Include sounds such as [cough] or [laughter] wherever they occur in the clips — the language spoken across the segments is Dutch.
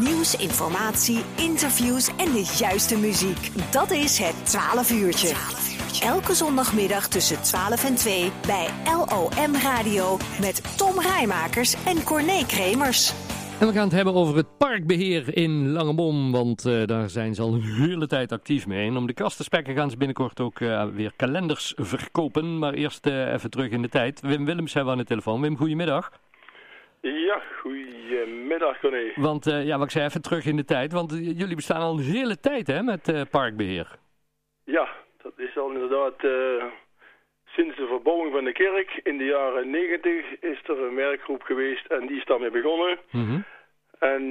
Nieuws, informatie, interviews en de juiste muziek. Dat is het 12 uurtje. Elke zondagmiddag tussen 12 en 2 bij LOM Radio met Tom Rijmakers en Corné Kremers. En we gaan het hebben over het parkbeheer in Langebom, want uh, daar zijn ze al een hele tijd actief mee. En om de kast te spekken gaan ze binnenkort ook uh, weer kalenders verkopen. Maar eerst uh, even terug in de tijd. Wim Willems hebben we aan de telefoon. Wim, goedemiddag. Ja, goedemiddag Corné. Want ja, wat ik zei even terug in de tijd, want jullie bestaan al een hele tijd hè, met parkbeheer. Ja, dat is al inderdaad sinds de verbouwing van de kerk in de jaren negentig is er een werkgroep geweest en die is daarmee begonnen. Mm En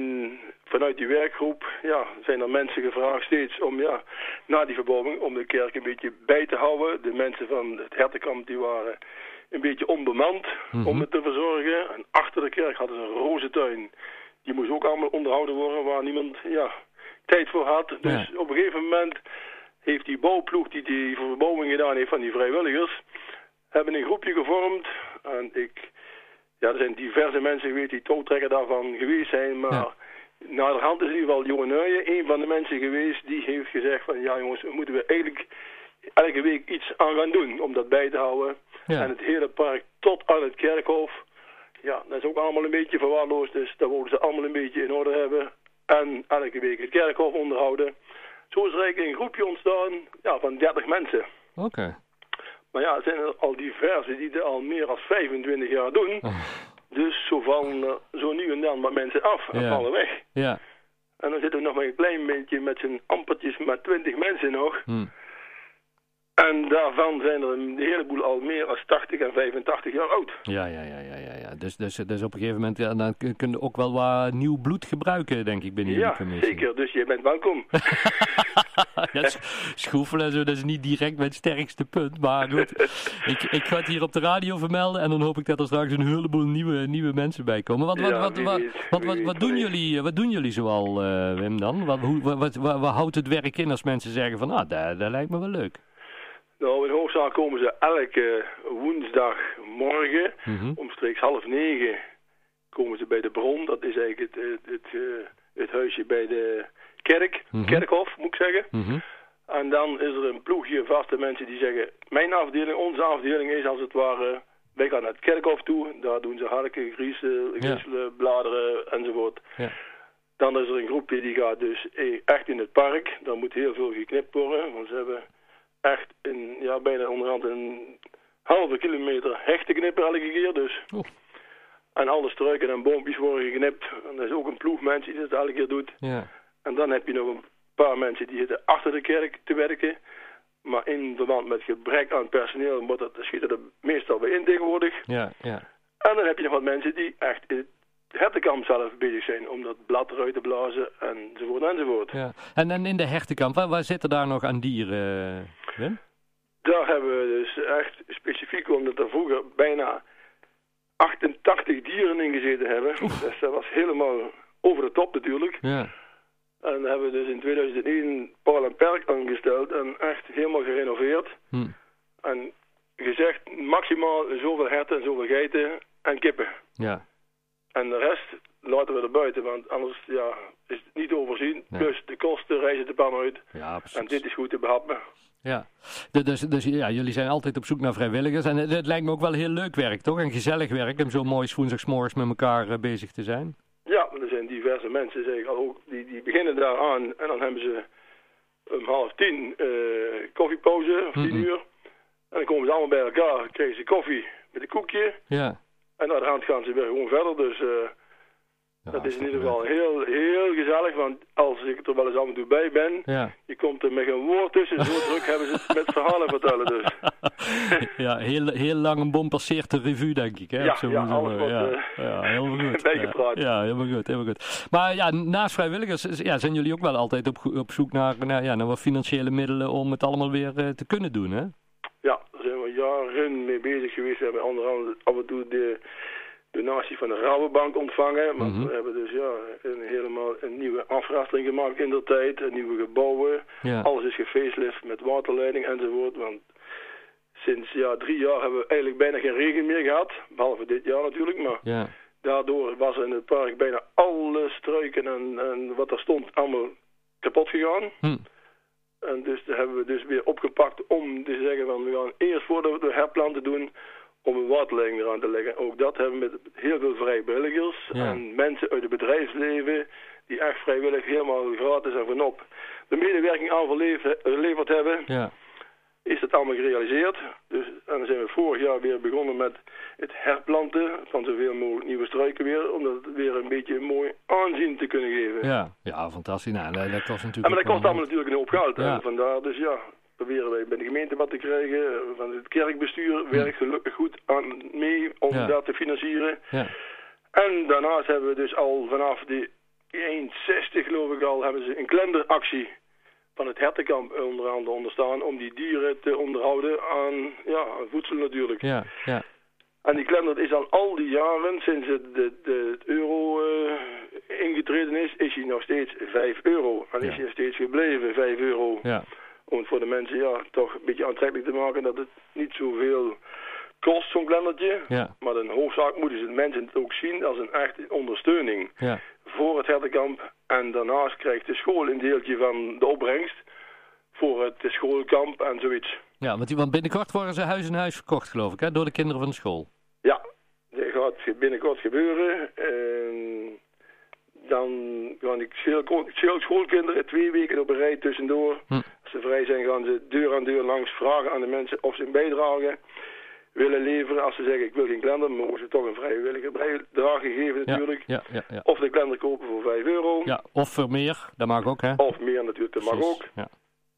vanuit die werkgroep ja, zijn er mensen gevraagd steeds om ja, na die verbouwing om de kerk een beetje bij te houden. De mensen van het hertenkamp die waren een beetje onbemand Mhm. om het te verzorgen. En achter de kerk hadden ze een rozentuin. Die moest ook allemaal onderhouden worden waar niemand ja, tijd voor had. Dus Ja. op een gegeven moment heeft die bouwploeg die die verbouwing gedaan heeft van die vrijwilligers, hebben een groepje gevormd. En ik, ja, er zijn diverse mensen geweest die touwtrekker daarvan geweest zijn, maar Ja. naderhand is in ieder geval Jonge Nuijen een van de mensen geweest die heeft gezegd van ja jongens, moeten we eigenlijk elke week iets aan gaan doen om dat bij te houden. Ja. En het hele park tot aan het kerkhof, ja, dat is ook allemaal een beetje verwaarloosd, dus dat wilden ze allemaal een beetje in orde hebben. En elke week het kerkhof onderhouden. Zo is er eigenlijk een groepje ontstaan ja, van 30 mensen. Oké. Maar ja, er zijn er al diverse die dit al meer dan 25 jaar doen. Oh. Dus zo vallen er zo nu en dan wat mensen af en Ja. vallen weg. Ja. En dan zitten we nog maar een klein beetje met z'n ampertjes met 20 mensen nog. Hm. En daarvan zijn er een heleboel al meer dan 80 en 85 jaar oud. Ja, ja, ja, ja, ja, ja. Dus, dus, dus op een gegeven moment ja, dan kun kun je ook wel wat nieuw bloed gebruiken, denk ik, binnen Ja, jullie commissie. zeker. Dus je bent welkom. [laughs] ja, sch- schroefelen en zo, dat is niet direct mijn sterkste punt. Maar goed, ik, ik ga het hier op de radio vermelden en dan hoop ik dat er straks een heleboel nieuwe, nieuwe mensen bij komen. Wat, wat, Ja, wat, wat, weet, wat, wie wat, weet, wat doen jullie, eh, wat doen jullie zoal, eh, Wim, dan? Wat, hoe, wat, wat, wat, wat houdt het werk in als mensen zeggen van, ah, dat, dat lijkt me wel leuk? Nou, in hoofdzaak komen ze elke woensdagmorgen Mhm. omstreeks half negen komen ze bij de bron. Dat is eigenlijk het, het, het, eh, het huisje bij de kerk, Mhm. kerkhof moet ik zeggen. Mhm. En dan is er een ploegje vaste mensen die zeggen... mijn afdeling, onze afdeling is als het ware... wij gaan naar het kerkhof toe. Daar doen ze harken, griezen, griezelen, bladeren enzovoort. Ja. Dan is er een groepje die gaat dus eh, echt in het park. Daar moet heel veel geknipt worden. Want ze hebben echt een, ja, bijna onderhand een halve kilometer te knippen elke keer. Dus. Oeh. En alle struiken en boompjes worden geknipt. En er is ook een ploeg mensen die dat elke keer doet. Ja. En dan heb je nog een paar mensen die zitten achter de kerk te werken. Maar in verband met gebrek aan personeel wordt dat, schieten er meestal bij in tegenwoordig. Ja, ja. En dan heb je nog wat mensen die echt in het hertenkamp zelf bezig zijn om dat blad eruit te blazen enzovoort enzovoort. ja. En, en in de hertenkamp, waar, waar zitten daar nog aan dieren, Wim? Daar hebben we dus echt specifiek, omdat er vroeger bijna 88 dieren in gezeten hebben. Dus dat was helemaal over de top natuurlijk. Ja. En hebben we dus in 2001 Paul en Perk aangesteld en echt helemaal gerenoveerd. Hm. En gezegd maximaal zoveel herten en zoveel geiten en kippen. Ja. En de rest laten we er buiten, want anders ja, is het niet. Plus reizen de pan uit. Ja, En precies. dit is goed te behappen. Ja, Du- dus, dus ja, jullie zijn altijd op zoek naar vrijwilligers. En het, het lijkt me ook wel heel leuk werk, toch? En gezellig werk om zo mooi woensdagsmorgens met elkaar eh, bezig te zijn. Ja, er zijn diverse mensen zeg ik al ook, die, die beginnen daar aan en dan hebben ze om half tien eh, koffiepauze, of tien Mhm. uur. En dan komen ze allemaal bij elkaar, krijgen ze koffie met een koekje. Ja. En hand gaan ze weer gewoon verder. Dus eh, Ja, dat is in ieder geval heel, heel gezellig. Want als ik er wel eens af en toe bij ben, Ja. je komt er met een woord tussen. Zo [laughs] druk hebben ze het met verhalen vertellen dus. [laughs] ja, heel, heel lang een bom passeert de revue, denk ik. Hè, Ja, zo'n ja, alles ja. eh, ja, helemaal goed. [laughs] bijgepraat. Ja, helemaal goed, helemaal goed. Maar ja, naast vrijwilligers ja, zijn jullie ook wel altijd op, op zoek naar, naar, ja, naar wat financiële middelen om het allemaal weer eh, te kunnen doen, hè? Ja, daar zijn we jaren mee bezig geweest. We hebben onder andere af en toe de donatie van de Rabobank ontvangen. Maar Mhm. we hebben dus ja, een, helemaal een nieuwe afrasteling gemaakt in de tijd. Een nieuwe gebouwen. Ja. Alles is gefacelift met waterleiding enzovoort. Want sinds ja, drie jaar hebben we eigenlijk bijna geen regen meer gehad. Behalve dit jaar natuurlijk. Maar Ja. daardoor was in het park bijna alle struiken en, en wat er stond allemaal kapot gegaan. Hm. En dus daar hebben we dus weer opgepakt om te zeggen van we gaan eerst voordat we de herplanten doen om een waterleiding eraan te leggen. Ook dat hebben we met heel veel vrijwilligers Ja. en mensen uit het bedrijfsleven die echt vrijwillig helemaal gratis en vanop de medewerking aan geleverd hebben Ja. is dat allemaal gerealiseerd. Dus, en dan zijn we vorig jaar weer begonnen met het herplanten van zoveel mogelijk nieuwe struiken weer. Om dat weer een beetje een mooi aanzien te kunnen geven. Ja. ja, fantastisch. Nou, dat, kost En natuurlijk maar dat kost allemaal natuurlijk een hoop geld. Ja. Vandaar dus ja, proberen wij bij de gemeente wat te krijgen. Van het kerkbestuur werkt gelukkig goed aan mee om Ja. dat te financieren. Ja. En daarnaast hebben we dus al vanaf de 1,60 geloof ik al, hebben ze een kalenderactie van het hertenkamp onder andere onderstaan om die dieren te onderhouden aan, ja, voedsel natuurlijk. Ja, ja. En die kalender is al al die jaren, sinds het, de, de, het euro eh, ingetreden is, is hij nog steeds 5 euro. En Ja. is hij steeds gebleven 5 euro. ja. Om het voor de mensen ja, toch een beetje aantrekkelijk te maken dat het niet zoveel kost, zo'n kalendertje. Ja, Maar in hoofdzaak moeten ze de mensen het ook zien als een echte ondersteuning ja. voor het hertenkamp. En daarnaast krijgt de school een deeltje van de opbrengst voor het schoolkamp en zoiets. Ja, want, binnenkort worden ze huis in huis verkocht, geloof ik, hè, door de kinderen van de school. Ja, dat gaat binnenkort gebeuren. En dan gaan die scheel- schoolkinderen twee weken op een rij tussendoor. Hm. Ze vrij zijn gaan ze deur aan deur langs vragen aan de mensen of ze een bijdrage willen leveren. Als ze zeggen ik wil geen kalender, mogen ze toch een vrijwillige bijdrage geven natuurlijk. ja, ja, ja. Of de kalender kopen voor 5 euro. ja of voor meer, dat mag ook, hè. Of meer natuurlijk, dat mag ook.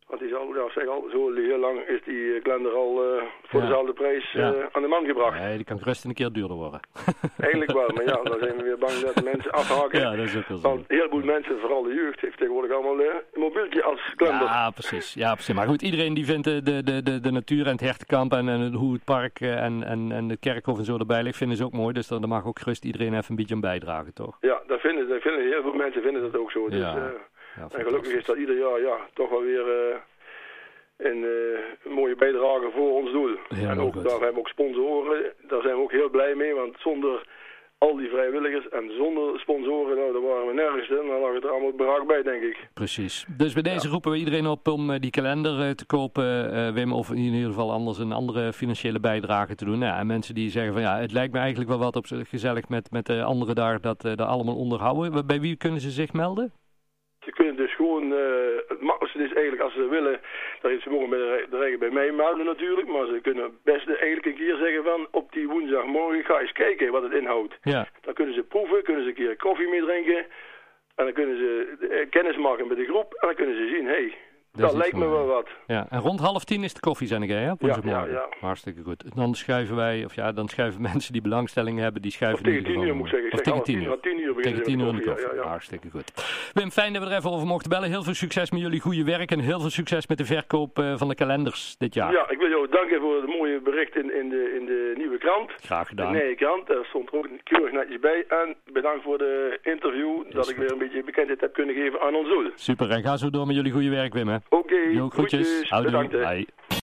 Want die is al, ja, zeg al, zo heel lang is die eh, kalender al eh, voor Ja. dezelfde prijs Ja. eh, aan de man gebracht. Nee, die kan gerust een keer duurder worden. [laughs] Eigenlijk wel, maar ja, dan zijn we weer bang dat de mensen afhaken. Ja, dat is ook wel zo. Want een heleboel mensen, vooral de jeugd, heeft tegenwoordig allemaal een mobieltje als kalender. Ja, precies. Ja, precies. Maar goed, iedereen die vindt de, de, de, de, natuur en het hertenkamp en, en hoe het park en, en, en de kerkhof en zo erbij ligt, vinden ze ook mooi. Dus dan mag ook gerust iedereen even een beetje aan bijdragen, toch? Ja, dat vinden, dat vinden heel veel mensen vinden dat ook zo. Dus, Ja. Ja, en gelukkig is dat ieder jaar ja, toch wel weer eh, een, eh, een mooie bijdrage voor ons doel. En ook, goed. daar hebben we ook sponsoren. Daar zijn we ook heel blij mee, want zonder al die vrijwilligers en zonder sponsoren, nou, daar waren we nergens. En dan lag het er allemaal brak bij, denk ik. Precies. Dus bij deze roepen we iedereen op om eh, die kalender te kopen, Wim, of in ieder geval anders een andere financiële bijdrage te doen. Ja, en mensen die zeggen van ja, het lijkt me eigenlijk wel wat op gezellig met, met de anderen daar dat, eh, dat allemaal onderhouden. Bij wie kunnen ze zich melden? Ze kunnen dus gewoon, eh, het makkelijkste is eigenlijk als ze willen, dat ze mogen bij de, re- de regen bij mij melden natuurlijk, maar ze kunnen best eigenlijk een keer zeggen van op die woensdagmorgen ga eens kijken wat het inhoudt. Ja, Dan kunnen ze proeven, kunnen ze een keer koffie mee drinken en dan kunnen ze eh, kennis maken met de groep en dan kunnen ze zien, hé, hey, dat lijkt me wel wat. ja. En rond half tien is de koffiezending, hè? op woensdagmorgen. ja, ja. Hartstikke goed. Dan schuiven wij, of ja, dan schuiven [laughs] mensen die belangstelling hebben, die Of schuiven in tegen tien uur moet ik zeggen. Ik Of zeg tegen half tien uur. tien uur beginnen Tegen tien uur een koffie, koffie. ja, ja, ja. Hartstikke goed. Wim, fijn dat we er even over mochten bellen. Heel veel succes met jullie goede werk en heel veel succes met de verkoop eh, van de kalenders dit jaar. Ja, ik wil jou danken voor het mooie bericht in, in, de, in de nieuwe krant. Graag De gedaan. nieuwe krant, daar stond er ook keurig netjes bij. En bedankt voor de interview, dat ik weer een beetje bekendheid heb kunnen geven aan ons doel. Super, en ga zo door met jullie goede werk, Wim. hè. Oké, Jo, groetjes. Bedankt. Bye.